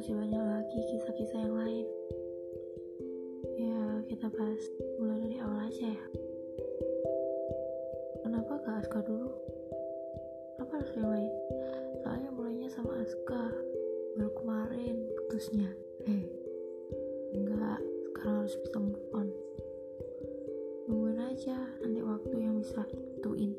masih banyak lagi kisah-kisah yang lain. Ya kita bahas mulai dari awal aja ya. Kenapa gak Aska dulu? Kenapa harus yang lain? Soalnya mulainya sama Aska baru kemarin putusnya. Eh enggak. Sekarang harus bisa move on. Nungguin aja nanti waktu yang bisa tuin